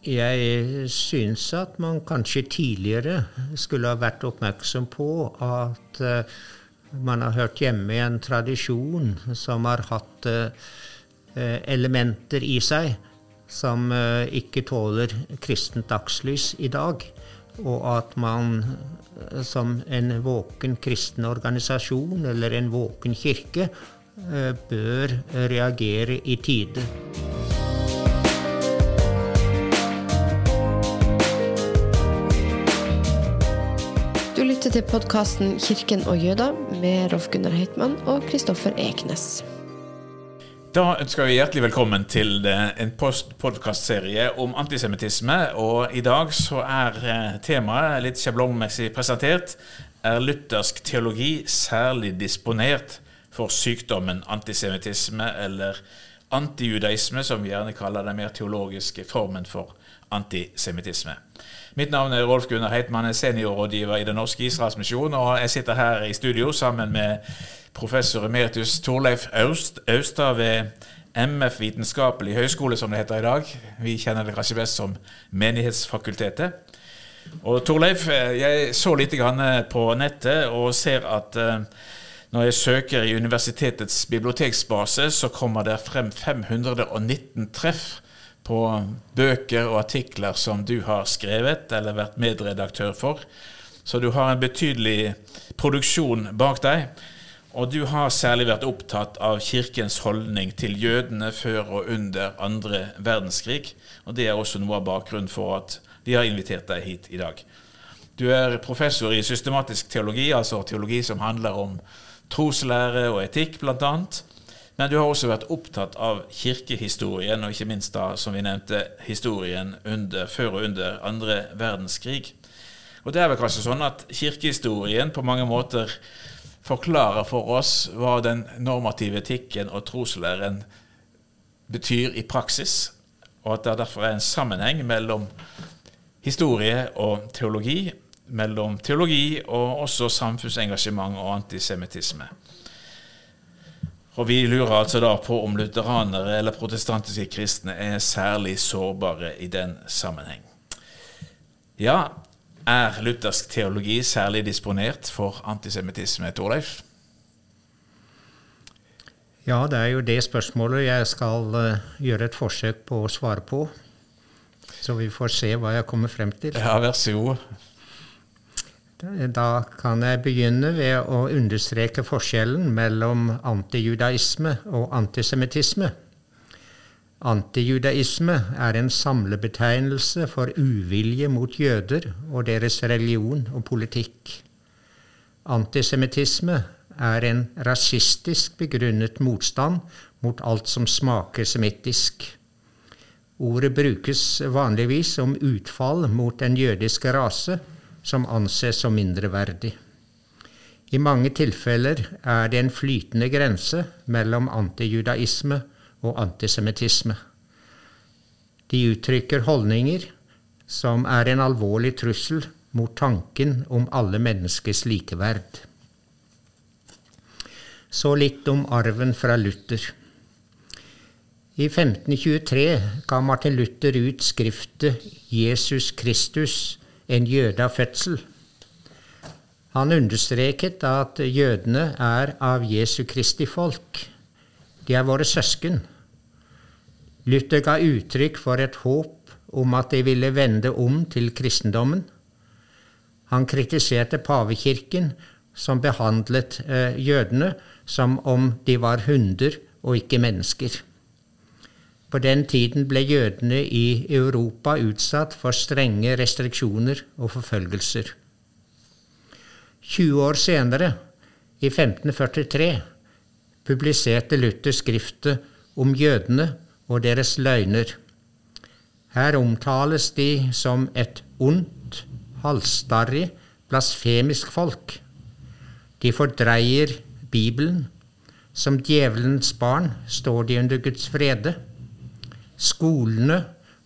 Jeg syns at man kanskje tidligere skulle ha vært oppmerksom på at uh, man har hørt hjemme i en tradisjon som har hatt uh, elementer i seg som uh, ikke tåler kristent dagslys i dag. Og at man som en våken kristen organisasjon eller en våken kirke bør reagere i tide. Lytter til podkasten 'Kirken og jøda' med Rolf Gunnar Heitmann og Kristoffer Eknes. Da ønsker vi hjertelig velkommen til en podkastserie om antisemittisme. Og i dag så er eh, temaet litt sjablongmessig presentert. Er luthersk teologi særlig disponert for sykdommen antisemittisme, eller antijudaisme, som vi gjerne kaller den mer teologiske formen for antisemittisme? Mitt navn er Rolf Gunnar Heitmann, er seniorrådgiver i Den norske Israelsmisjon. Og jeg sitter her i studio sammen med professor emeritus Torleif Aust, Austad ved MF Vitenskapelig høgskole, som det heter i dag. Vi kjenner det kanskje best som Menighetsfakultetet. Og Torleif, jeg så litt på nettet og ser at eh, når jeg søker i universitetets biblioteksbase, så kommer det frem 519 treff på bøker og artikler som du har skrevet eller vært medredaktør for. Så du har en betydelig produksjon bak deg. Og du har særlig vært opptatt av kirkens holdning til jødene før og under andre verdenskrig. Og det er også noe av bakgrunnen for at de har invitert deg hit i dag. Du er professor i systematisk teologi, altså teologi som handler om troslære og etikk, bl.a. Men du har også vært opptatt av kirkehistorien, og ikke minst da, som vi nevnte, historien under, før og under andre verdenskrig. Og det er vel kanskje sånn at kirkehistorien på mange måter forklarer for oss hva den normative etikken og troslæren betyr i praksis, og at det derfor er en sammenheng mellom historie og teologi, mellom teologi og også samfunnsengasjement og antisemittisme. Og vi lurer altså da på om lutheranere eller protestantiske kristne er særlig sårbare i den sammenheng. Ja, er luthersk teologi særlig disponert for antisemittisme, Torleif? Ja, det er jo det spørsmålet jeg skal uh, gjøre et forsøk på å svare på. Så vi får se hva jeg kommer frem til. Ja, vær så god. Da kan jeg begynne ved å understreke forskjellen mellom antijudaisme og antisemittisme. Antijudaisme er en samlebetegnelse for uvilje mot jøder og deres religion og politikk. Antisemittisme er en rasistisk begrunnet motstand mot alt som smaker semittisk. Ordet brukes vanligvis om utfall mot den jødiske rase som anses som mindreverdig. I mange tilfeller er det en flytende grense mellom antijudaisme og antisemittisme. De uttrykker holdninger som er en alvorlig trussel mot tanken om alle menneskers likeverd. Så litt om arven fra Luther. I 1523 ga Martin Luther ut skriftet Jesus Kristus en jøde av fødsel. Han understreket at jødene er av Jesu Kristi folk. De er våre søsken. Luther ga uttrykk for et håp om at de ville vende om til kristendommen. Han kritiserte pavekirken, som behandlet eh, jødene som om de var hunder og ikke mennesker. På den tiden ble jødene i Europa utsatt for strenge restriksjoner og forfølgelser. 20 år senere, i 1543, publiserte Luther skriftet om jødene og deres løgner. Her omtales de som et ondt, halvstarrig, blasfemisk folk. De fordreier Bibelen. Som djevelens barn står de under Guds frede. Skolene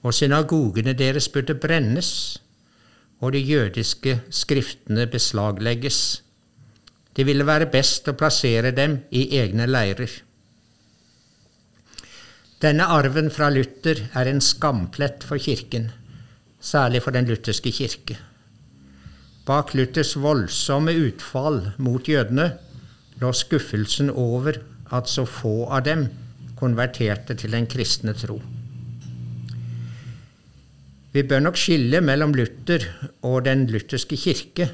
og synagogene deres burde brennes, og de jødiske skriftene beslaglegges. Det ville være best å plassere dem i egne leirer. Denne arven fra Luther er en skamplett for Kirken, særlig for den lutherske kirke. Bak Luthers voldsomme utfall mot jødene lå skuffelsen over at så få av dem konverterte til den kristne tro. Vi bør nok skille mellom Luther og den lutherske kirke.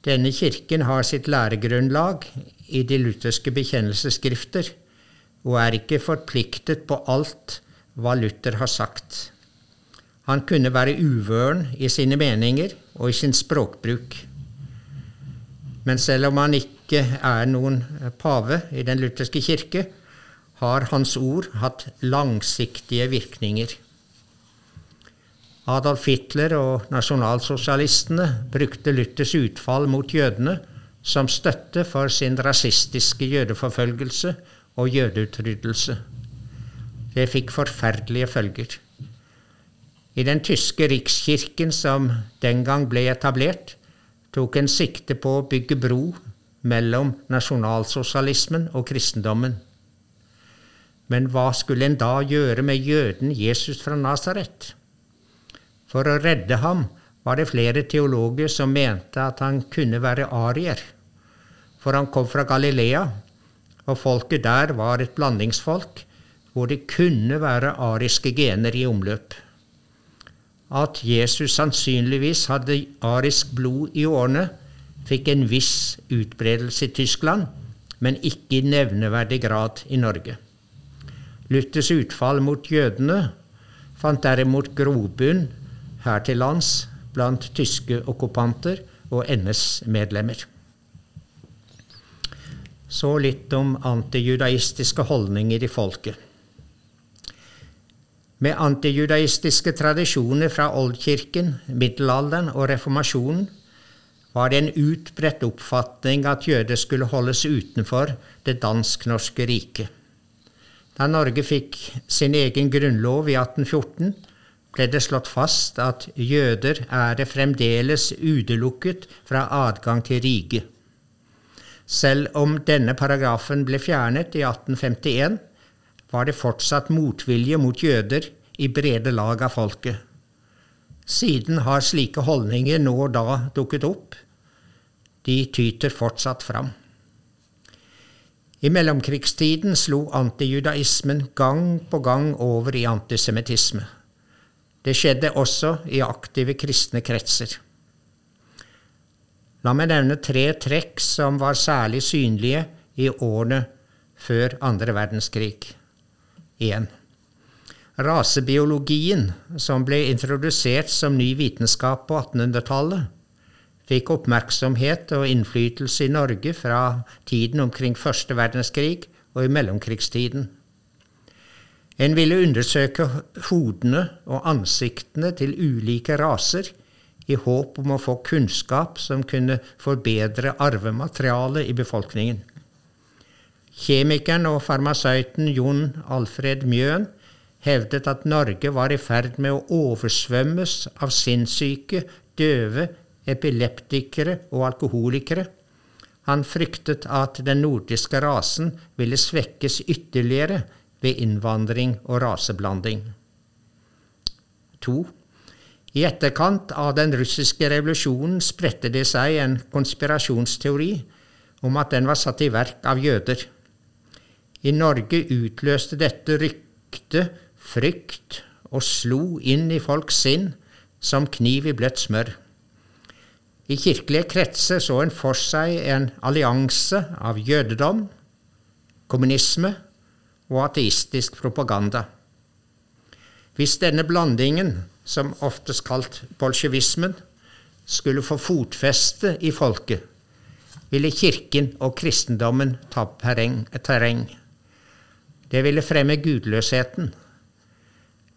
Denne kirken har sitt læregrunnlag i de lutherske bekjennelsesskrifter, og er ikke forpliktet på alt hva Luther har sagt. Han kunne være uvøren i sine meninger og i sin språkbruk. Men selv om han ikke er noen pave i den lutherske kirke, har hans ord hatt langsiktige virkninger. Adolf Hitler og nasjonalsosialistene brukte Luthers utfall mot jødene som støtte for sin rasistiske jødeforfølgelse og jødeutryddelse. Det fikk forferdelige følger. I den tyske rikskirken som den gang ble etablert, tok en sikte på å bygge bro mellom nasjonalsosialismen og kristendommen. Men hva skulle en da gjøre med jøden Jesus fra Nasaret? For å redde ham var det flere teologer som mente at han kunne være arier. For han kom fra Galilea, og folket der var et blandingsfolk hvor det kunne være ariske gener i omløp. At Jesus sannsynligvis hadde arisk blod i årene, fikk en viss utbredelse i Tyskland, men ikke i nevneverdig grad i Norge. Luthers utfall mot jødene fant derimot grobunn her til lands blant tyske okkupanter og NS-medlemmer. Så litt om antijudaistiske holdninger i folket. Med antijudaistiske tradisjoner fra oldkirken, middelalderen og reformasjonen var det en utbredt oppfatning at jøder skulle holdes utenfor det dansk-norske riket. Da Norge fikk sin egen grunnlov i 1814, ble det slått fast at jøder er det fremdeles utelukket fra adgang til riket. Selv om denne paragrafen ble fjernet i 1851, var det fortsatt motvilje mot jøder i brede lag av folket. Siden har slike holdninger nå og da dukket opp. De tyter fortsatt fram. I mellomkrigstiden slo antijudaismen gang på gang over i antisemittisme. Det skjedde også i aktive kristne kretser. La meg nevne tre trekk som var særlig synlige i årene før andre verdenskrig. 1. Rasebiologien, som ble introdusert som ny vitenskap på 1800-tallet, fikk oppmerksomhet og innflytelse i Norge fra tiden omkring første verdenskrig og i mellomkrigstiden. En ville undersøke hodene og ansiktene til ulike raser i håp om å få kunnskap som kunne forbedre arvematerialet i befolkningen. Kjemikeren og farmasøyten Jon Alfred Mjøen hevdet at Norge var i ferd med å oversvømmes av sinnssyke, døve, epileptikere og alkoholikere. Han fryktet at den nordiske rasen ville svekkes ytterligere ved innvandring og raseblanding. 2. I etterkant av den russiske revolusjonen spredte det seg en konspirasjonsteori om at den var satt i verk av jøder. I Norge utløste dette rykte frykt og slo inn i folks sinn som kniv i bløtt smør. I kirkelige kretser så en for seg en allianse av jødedom, kommunisme og ateistisk propaganda. Hvis denne blandingen, som oftest kalt bolsjevismen, skulle få fotfeste i folket, ville kirken og kristendommen ta terreng. Det ville fremme gudløsheten.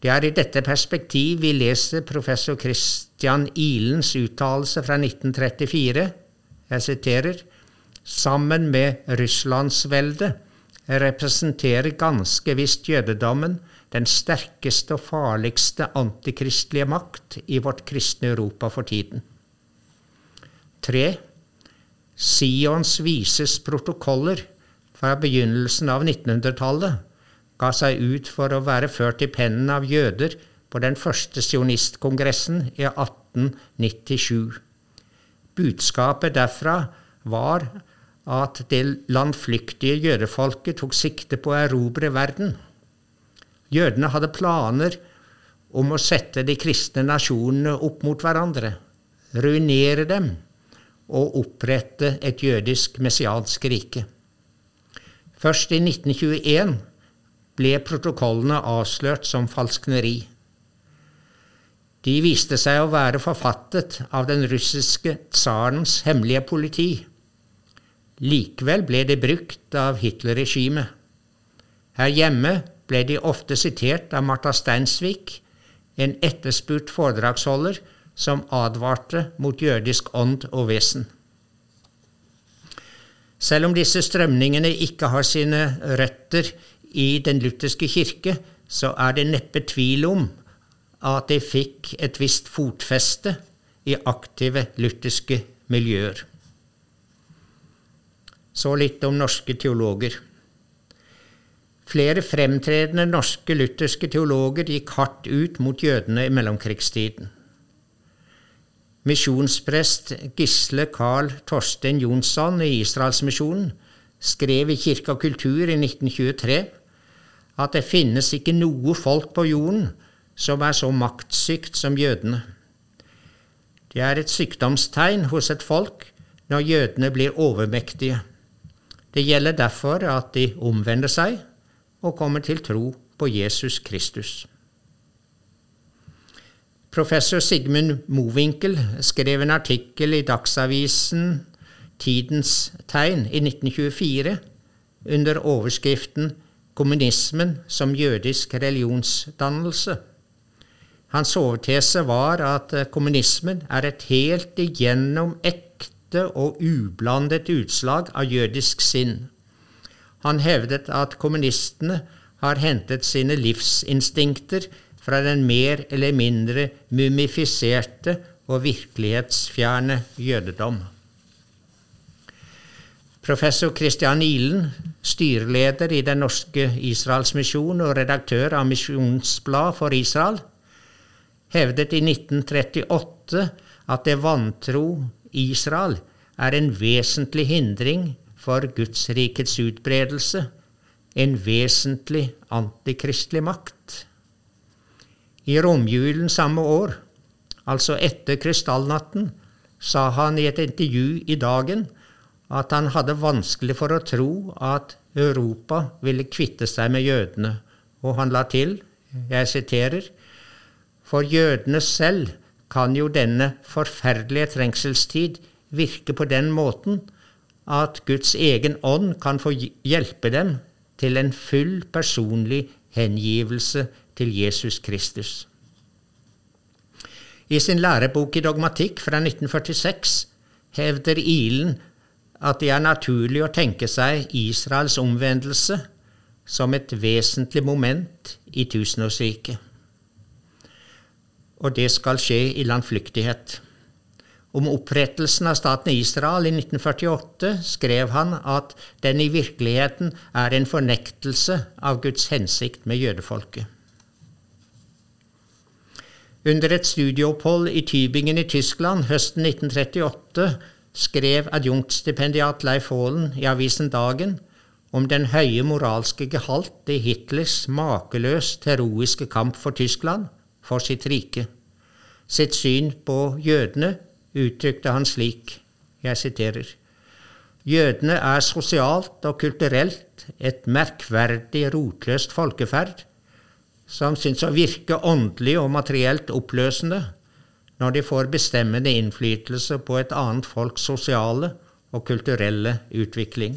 Det er i dette perspektiv vi leser professor Christian Ilens uttalelse fra 1934. Jeg siterer Sammen med Russlandsveldet representerer ganske visst jødedommen den sterkeste og farligste antikristelige makt i vårt kristne Europa for tiden. 3. Sions vises protokoller fra begynnelsen av 1900-tallet ga seg ut for å være ført i pennen av jøder på den første sionistkongressen i 1897. Budskapet derfra var at det landflyktige jødefolket tok sikte på å erobre verden. Jødene hadde planer om å sette de kristne nasjonene opp mot hverandre, ruinere dem og opprette et jødisk messiansk rike. Først i 1921 ble protokollene avslørt som falskneri. De viste seg å være forfattet av den russiske tsarens hemmelige politi. Likevel ble de brukt av Hitler-regimet. Her hjemme ble de ofte sitert av Martha Steinsvik, en etterspurt foredragsholder som advarte mot jødisk ånd og vesen. Selv om disse strømningene ikke har sine røtter i den lutherske kirke, så er det neppe tvil om at de fikk et visst fotfeste i aktive lutherske miljøer. Så litt om norske teologer. Flere fremtredende norske lutherske teologer gikk hardt ut mot jødene i mellomkrigstiden. Misjonsprest Gisle Carl Torstein Jonsson i Israelsmisjonen skrev i Kirke og kultur i 1923 at det finnes ikke noe folk på jorden som er så maktsykt som jødene. Det er et sykdomstegn hos et folk når jødene blir overmektige. Det gjelder derfor at de omvender seg og kommer til tro på Jesus Kristus. Professor Sigmund Mowinckel skrev en artikkel i Dagsavisen Tidens Tegn i 1924 under overskriften kommunismen som jødisk religionsdannelse. Hans overtese var at kommunismen er et helt igjennom ekte og ublandet utslag av jødisk sinn. Han hevdet at kommunistene har hentet sine livsinstinkter fra den mer eller mindre mumifiserte og virkelighetsfjerne jødedom. Professor Christian Ihlen, styreleder i Den norske Israelsmisjon og redaktør av Misjonsblad for Israel, hevdet i 1938 at det vantro Israel er en vesentlig hindring for Gudsrikets utbredelse, en vesentlig antikristelig makt. I romjulen samme år, altså etter krystallnatten, sa han i et intervju i Dagen at han hadde vanskelig for å tro at Europa ville kvitte seg med jødene, og han la til, jeg siterer, for jødene selv kan jo denne forferdelige trengselstid virke på den måten at Guds egen ånd kan få hjelpe dem til en full personlig hengivelse til Jesus Kristus. I sin lærebok i dogmatikk fra 1946 hevder Ilen at det er naturlig å tenke seg Israels omvendelse som et vesentlig moment i tusenårsriket. Og det skal skje i landflyktighet. Om opprettelsen av staten Israel i 1948 skrev han at den i virkeligheten er en fornektelse av Guds hensikt med jødefolket. Under et studieopphold i Tybingen i Tyskland høsten 1938 skrev adjunktstipendiat Leif Aalen i avisen Dagen om den høye moralske gehalt i Hitlers makeløst heroiske kamp for Tyskland, for sitt rike. Sitt syn på jødene uttrykte han slik, jeg siterer, Jødene er sosialt og kulturelt et merkverdig rotløst folkeferd, som syns å virke åndelig og materielt oppløsende, når de får bestemmende innflytelse på et annet folks sosiale og kulturelle utvikling.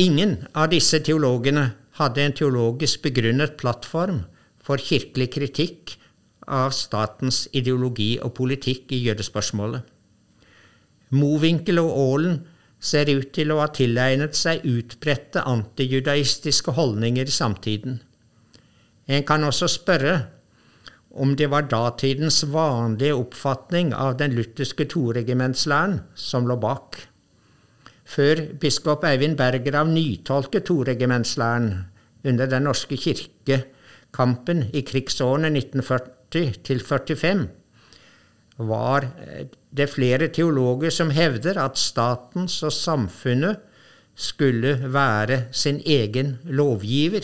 Ingen av disse teologene hadde en teologisk begrunnet plattform for kirkelig kritikk av statens ideologi og politikk i jødespørsmålet. Mowinckel og Aalen ser ut til å ha tilegnet seg utbredte antijudaistiske holdninger i samtiden. En kan også spørre om det var datidens vanlige oppfatning av den lutherske toregimentslæren som lå bak. Før biskop Eivind Berger av nytolket toregimentslæren under Den norske kirke kampen i krigsårene 1940-45 var det flere teologer som hevder at statens og samfunnet skulle være sin egen lovgiver,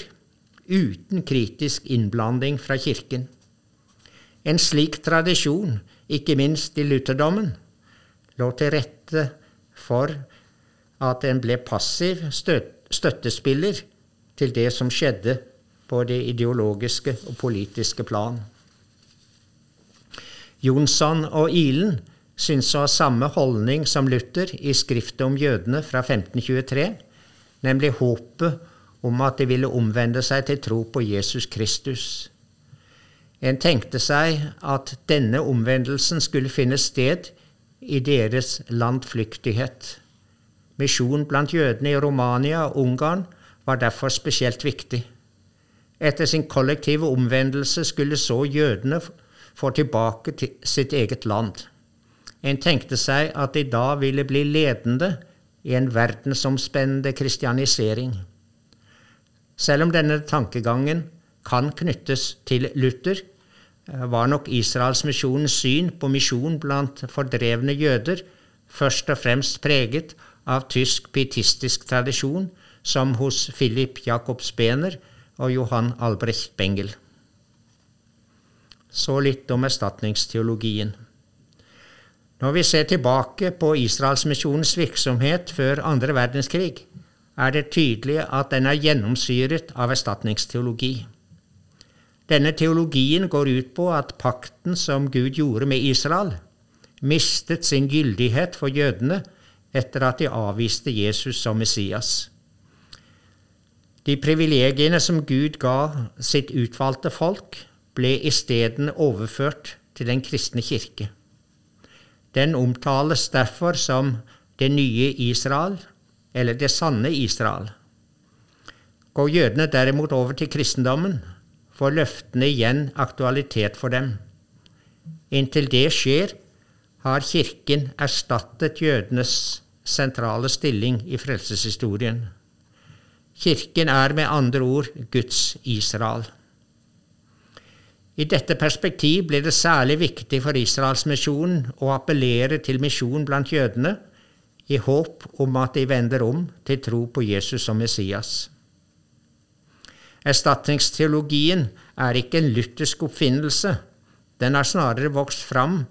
uten kritisk innblanding fra kirken. En slik tradisjon, ikke minst i lutherdommen, lå til rette for at en ble passiv støttespiller til det som skjedde på det ideologiske og politiske plan. Jonsson og Ilen syns å ha samme holdning som Luther i skriftet om jødene fra 1523, nemlig håpet om at de ville omvende seg til tro på Jesus Kristus. En tenkte seg at denne omvendelsen skulle finne sted i deres landflyktighet. Misjon blant jødene i Romania og Ungarn var derfor spesielt viktig. Etter sin kollektive omvendelse skulle så jødene få tilbake til sitt eget land. En tenkte seg at de da ville bli ledende i en verdensomspennende kristianisering. Selv om denne tankegangen kan knyttes til Luther, eh, var nok Israelsmisjonens syn på misjon blant fordrevne jøder først og fremst preget av tysk pietistisk tradisjon, som hos Philip Jakob Spener og Johan Albrecht Bengel. Så litt om erstatningsteologien. Når vi ser tilbake på Israelsmisjonens virksomhet før andre verdenskrig, er det tydelig at den er gjennomsyret av erstatningsteologi. Denne teologien går ut på at pakten som Gud gjorde med Israel, mistet sin gyldighet for jødene etter at de avviste Jesus som Messias. De privilegiene som Gud ga sitt utvalgte folk, ble isteden overført til den kristne kirke. Den omtales derfor som det nye Israel, eller det sanne Israel. Går jødene derimot over til kristendommen, får løftene igjen aktualitet for dem. Inntil det skjer, har Kirken erstattet jødenes sentrale stilling i frelseshistorien. Kirken er med andre ord Guds Israel. I dette perspektiv blir det særlig viktig for Israelsmisjonen å appellere til misjon blant jødene, i håp om at de vender om til tro på Jesus som Messias. Erstatningsteologien er ikke en luthersk oppfinnelse, den har snarere vokst fram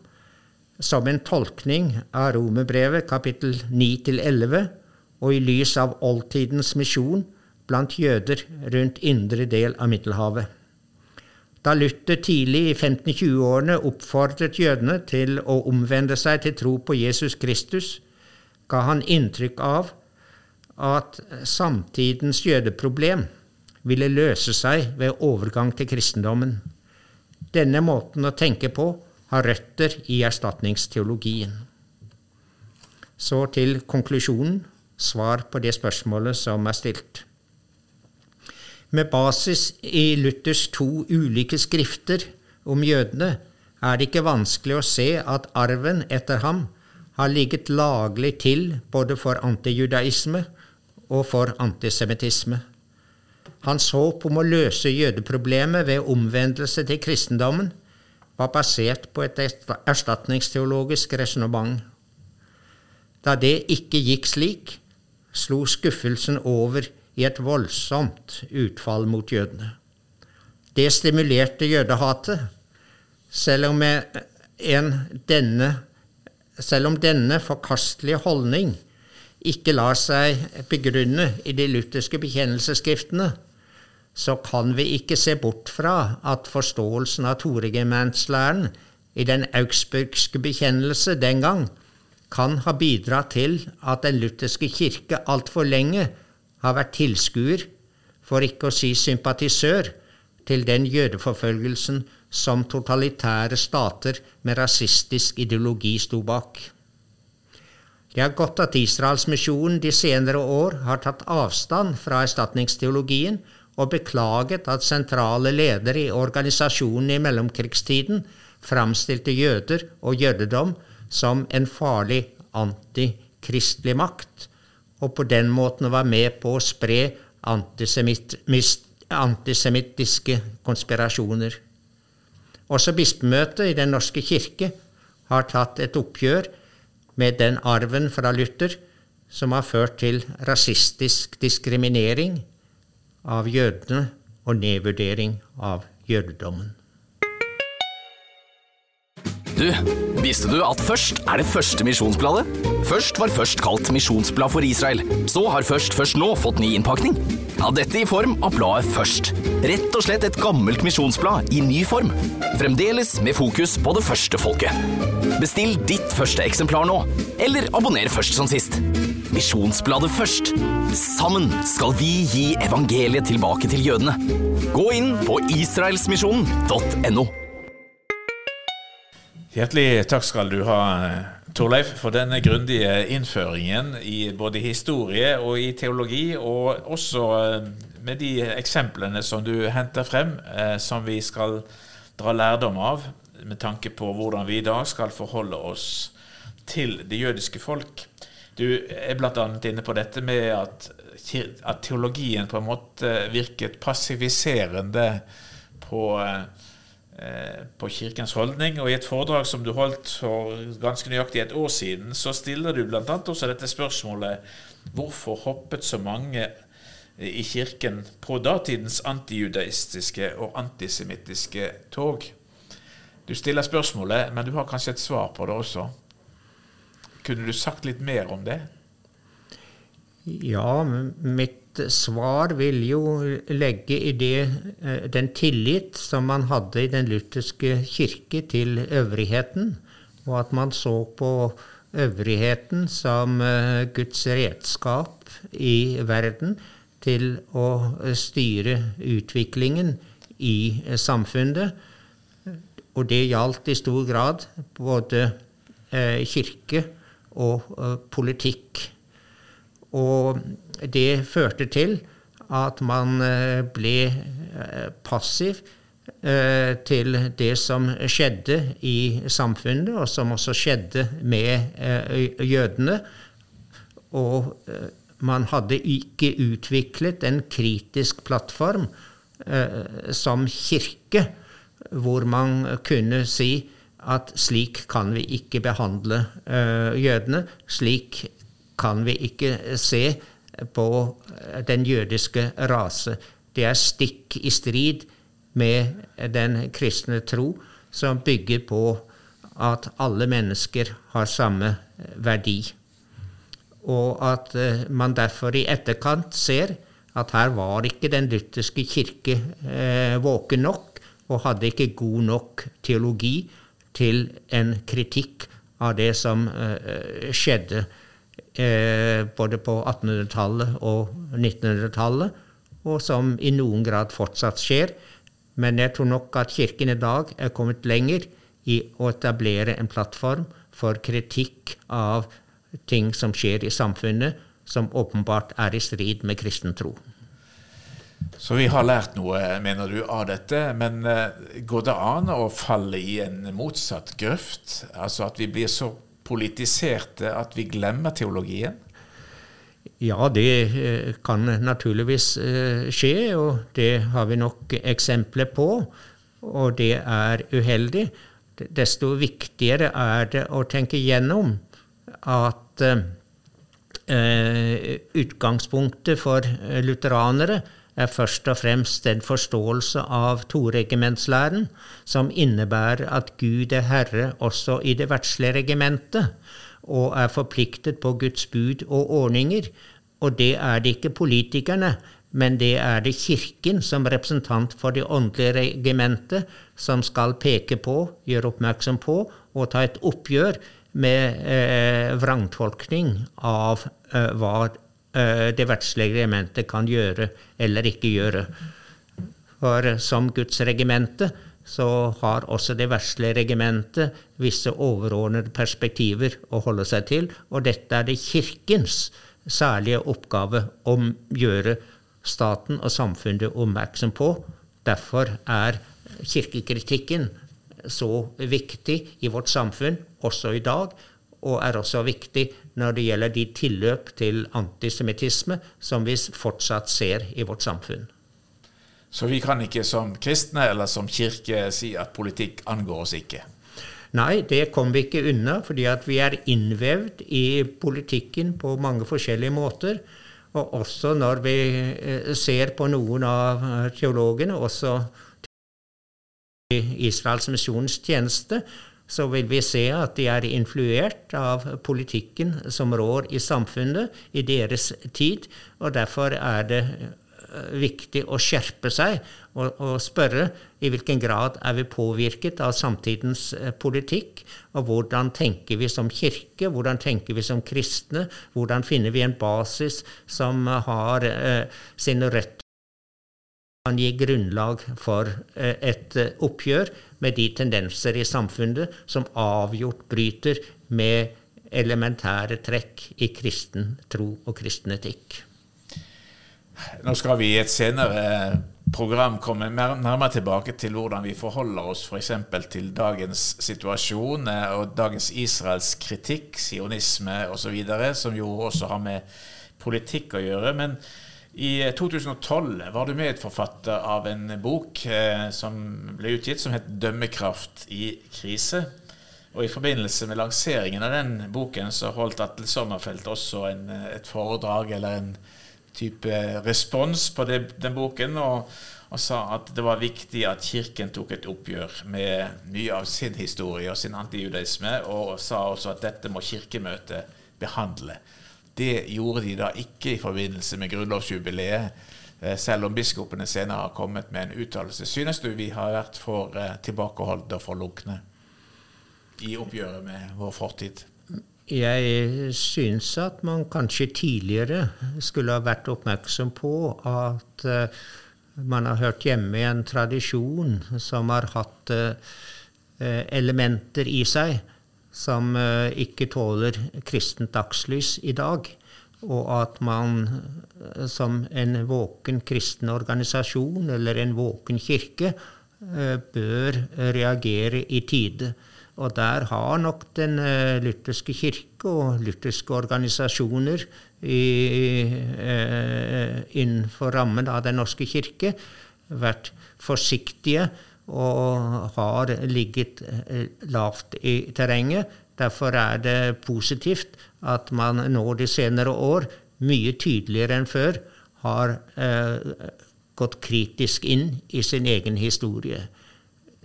som en tolkning av Romerbrevet kapittel 9-11 og i lys av oldtidens misjon blant jøder rundt indre del av Middelhavet. Da Luther tidlig i 1520-årene oppfordret jødene til å omvende seg til tro på Jesus Kristus, ga han inntrykk av at samtidens jødeproblem ville løse seg ved overgang til kristendommen. Denne måten å tenke på har røtter i erstatningsteologien. Så til konklusjonen, svar på det spørsmålet som er stilt. Med basis i Luthers to ulike skrifter om jødene er det ikke vanskelig å se at arven etter ham har ligget laglig til både for antijudaisme og for antisemittisme. Hans håp om å løse jødeproblemet ved omvendelse til kristendommen var basert på et erstatningsteologisk resonnement. Da det ikke gikk slik, slo skuffelsen over i et voldsomt utfall mot jødene. Det stimulerte jødehatet, selv om, denne, selv om denne forkastelige holdning ikke lar seg begrunne i de lutherske bekjennelsesskriftene, så kan vi ikke se bort fra at forståelsen av toregimentslæren i den augsburgske bekjennelse den gang kan ha bidratt til at Den lutherske kirke altfor lenge har vært tilskuer, for ikke å si sympatisør, til den jødeforfølgelsen som totalitære stater med rasistisk ideologi sto bak. Det er godt at Israelsmisjonen de senere år har tatt avstand fra erstatningsteologien og beklaget at sentrale ledere i organisasjonen i mellomkrigstiden framstilte jøder og jødedom som en farlig antikristelig makt, og på den måten var med på å spre antisemittiske konspirasjoner. Også bispemøtet i Den norske kirke har tatt et oppgjør med den arven fra Luther som har ført til rasistisk diskriminering av jødene og nedvurdering av jødedommen. Du, visste du at Først er det første misjonsbladet? Først var først kalt Misjonsblad for Israel. Så har Først først nå fått ny innpakning. Ja, dette i form av bladet Først. Rett og slett et gammelt misjonsblad i ny form. Fremdeles med fokus på det første folket. Bestill ditt første eksemplar nå, eller abonner først som sist. Misjonsbladet Først. Sammen skal vi gi evangeliet tilbake til jødene. Gå inn på israelsmisjonen.no. Hjertelig takk skal du ha, Torleif, for denne grundige innføringen i både historie og i teologi, og også eh, med de eksemplene som du henter frem, eh, som vi skal dra lærdom av, med tanke på hvordan vi i dag skal forholde oss til det jødiske folk. Du er bl.a. inne på dette med at, at, teologien på en måte virket passiviserende på eh, Eh, på kirkens holdning. Og i et foredrag som du holdt for ganske nøyaktig et år siden, så stiller du bl.a. også dette spørsmålet hvorfor hoppet så mange i kirken på datidens antijudaistiske og antisemittiske tog? Du stiller spørsmålet, men du har kanskje et svar på det også. Kunne du sagt litt mer om det? Ja, mitt svar vil jo legge i det eh, den tillit som man hadde i den lutherske kirke til øvrigheten, og at man så på øvrigheten som eh, Guds redskap i verden til å styre utviklingen i samfunnet. Og det gjaldt i stor grad både eh, kirke og politikk. Og det førte til at man eh, ble eh, passiv eh, til det som skjedde i samfunnet, og som også skjedde med jødene. Og man hadde ikke utviklet en kritisk plattform som kirke, hvor man kunne si at slik kan vi ikke behandle jødene. Slik kan vi ikke se på den jødiske rase. Det er stikk i strid med den kristne tro, som bygger på at alle mennesker har samme verdi. Og at eh, man derfor i etterkant ser at her var ikke den lutherske kirke eh, våken nok, og hadde ikke god nok teologi til en kritikk av det som eh, skjedde eh, både på 1800-tallet og 1900-tallet, og som i noen grad fortsatt skjer. Men jeg tror nok at Kirken i dag er kommet lenger i å etablere en plattform for kritikk av ting som skjer i samfunnet, som åpenbart er i strid med kristen tro. Så vi har lært noe, mener du, av dette. Men eh, går det an å falle i en motsatt grøft? Altså at vi blir så politiserte at vi glemmer teologien? Ja, det eh, kan naturligvis eh, skje, og det har vi nok eksempler på. Og det er uheldig. Desto viktigere er det å tenke gjennom at eh, utgangspunktet for lutheranere er først og fremst en forståelse av toregimentslæren, som innebærer at Gud er herre også i det verdslige regimentet, og er forpliktet på Guds bud og ordninger. Og det er det ikke politikerne, men det er det Kirken som representant for det åndelige regimentet som skal peke på, gjøre oppmerksom på og ta et oppgjør med eh, vrangtolkning av eh, hva det verdslige regimentet kan gjøre eller ikke gjøre. For som Guds regimente så har også det verdslige regimentet visse overordnede perspektiver å holde seg til, og dette er det Kirkens særlige oppgave å gjøre staten og samfunnet oppmerksom på. Derfor er kirkekritikken så viktig i vårt samfunn også i dag, og er også viktig når det gjelder de tilløp til antisemittisme som vi fortsatt ser i vårt samfunn. Så vi kan ikke som kristne eller som kirke si at politikk angår oss ikke. Nei, det kommer vi ikke unna, fordi at vi er innvevd i politikken på mange forskjellige måter. Og også når vi eh, ser på noen av teologene, også i Israels misjonstjeneste, så vil vi se at de er influert av politikken som rår i samfunnet i deres tid. Og derfor er det eh, viktig å skjerpe seg og, og, spørre i hvilken grad er vi påvirket av samtidens eh, politikk, og hvordan tenker vi som kirke, hvordan tenker vi som kristne, hvordan finner vi en basis som har eh, sine røtter kan gi grunnlag for eh, et eh, oppgjør med de tendenser i samfunnet som avgjort bryter med elementære trekk i kristen tro og kristen etikk. Nå skal vi i et senere program komme nærmere tilbake til hvordan vi forholder oss f.eks. Til dagens situasjon eh, og dagens Israels kritikk, sionisme osv., som jo også har med politikk å gjøre. men i 2012 var du medforfatter av en bok eh, som ble utgitt som het 'Dømmekraft i krise'. Og I forbindelse med lanseringen av den boken så holdt Atle Sommerfelt også en, et foredrag eller en type respons på det, den boken, og, og, sa at det var viktig at Kirken tok et oppgjør med mye av sin historie og sin antijudaisme, og sa også at dette må Kirkemøtet behandle. Det gjorde de da ikke i forbindelse med grunnlovsjubileet, eh, selv om biskopene senere har kommet med en uttalelse. Synes du vi har vært for eh, tilbakeholdne og for lunkne i oppgjøret med vår fortid? Jeg syns at man kanskje tidligere skulle ha vært oppmerksom på at uh, man har hørt hjemme i en tradisjon som har hatt elementer i seg som eh, ikke tåler kristent dagslys i dag. Og at man eh, som en våken kristen organisasjon eller en våken kirke eh, bør reagere i tide. Og der har nok Den lutherske kirke og lutherske organisasjoner i, innenfor rammen av Den norske kirke vært forsiktige og har ligget eh, lavt i terrenget. Derfor er det positivt at man nå de senere år mye tydeligere enn før har eh, gått kritisk inn i sin egen historie.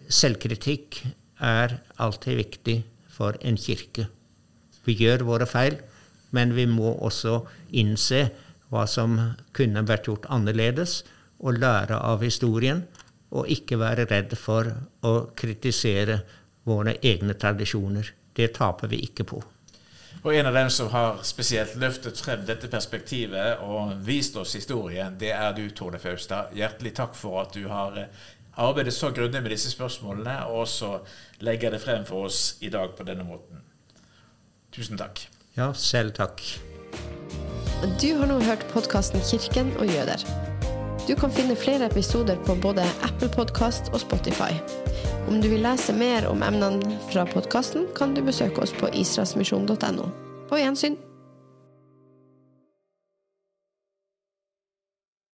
Selvkritikk er alltid viktig for en kirke. Vi gjør våre feil, men vi må også innse hva som kunne vært gjort annerledes, og lære av historien og ikke være redd for å kritisere våre egne tradisjoner. Det taper vi ikke på. Og En av dem som har spesielt løftet frem dette perspektivet og vist oss historien, det er du, Tone Faustad. Hjertelig takk for at du har eh, arbeidet så grundig med disse spørsmålene, og også legger det frem for oss i dag på denne måten. Tusen takk. Ja, selv takk. Du har nå hørt podkasten 'Kirken og jøder'. Du kan finne flere episoder på både Apple Podkast og Spotify. Om du vil lese mer om emnene fra podkasten, kan du besøke oss på israelsmisjon.no. På gjensyn.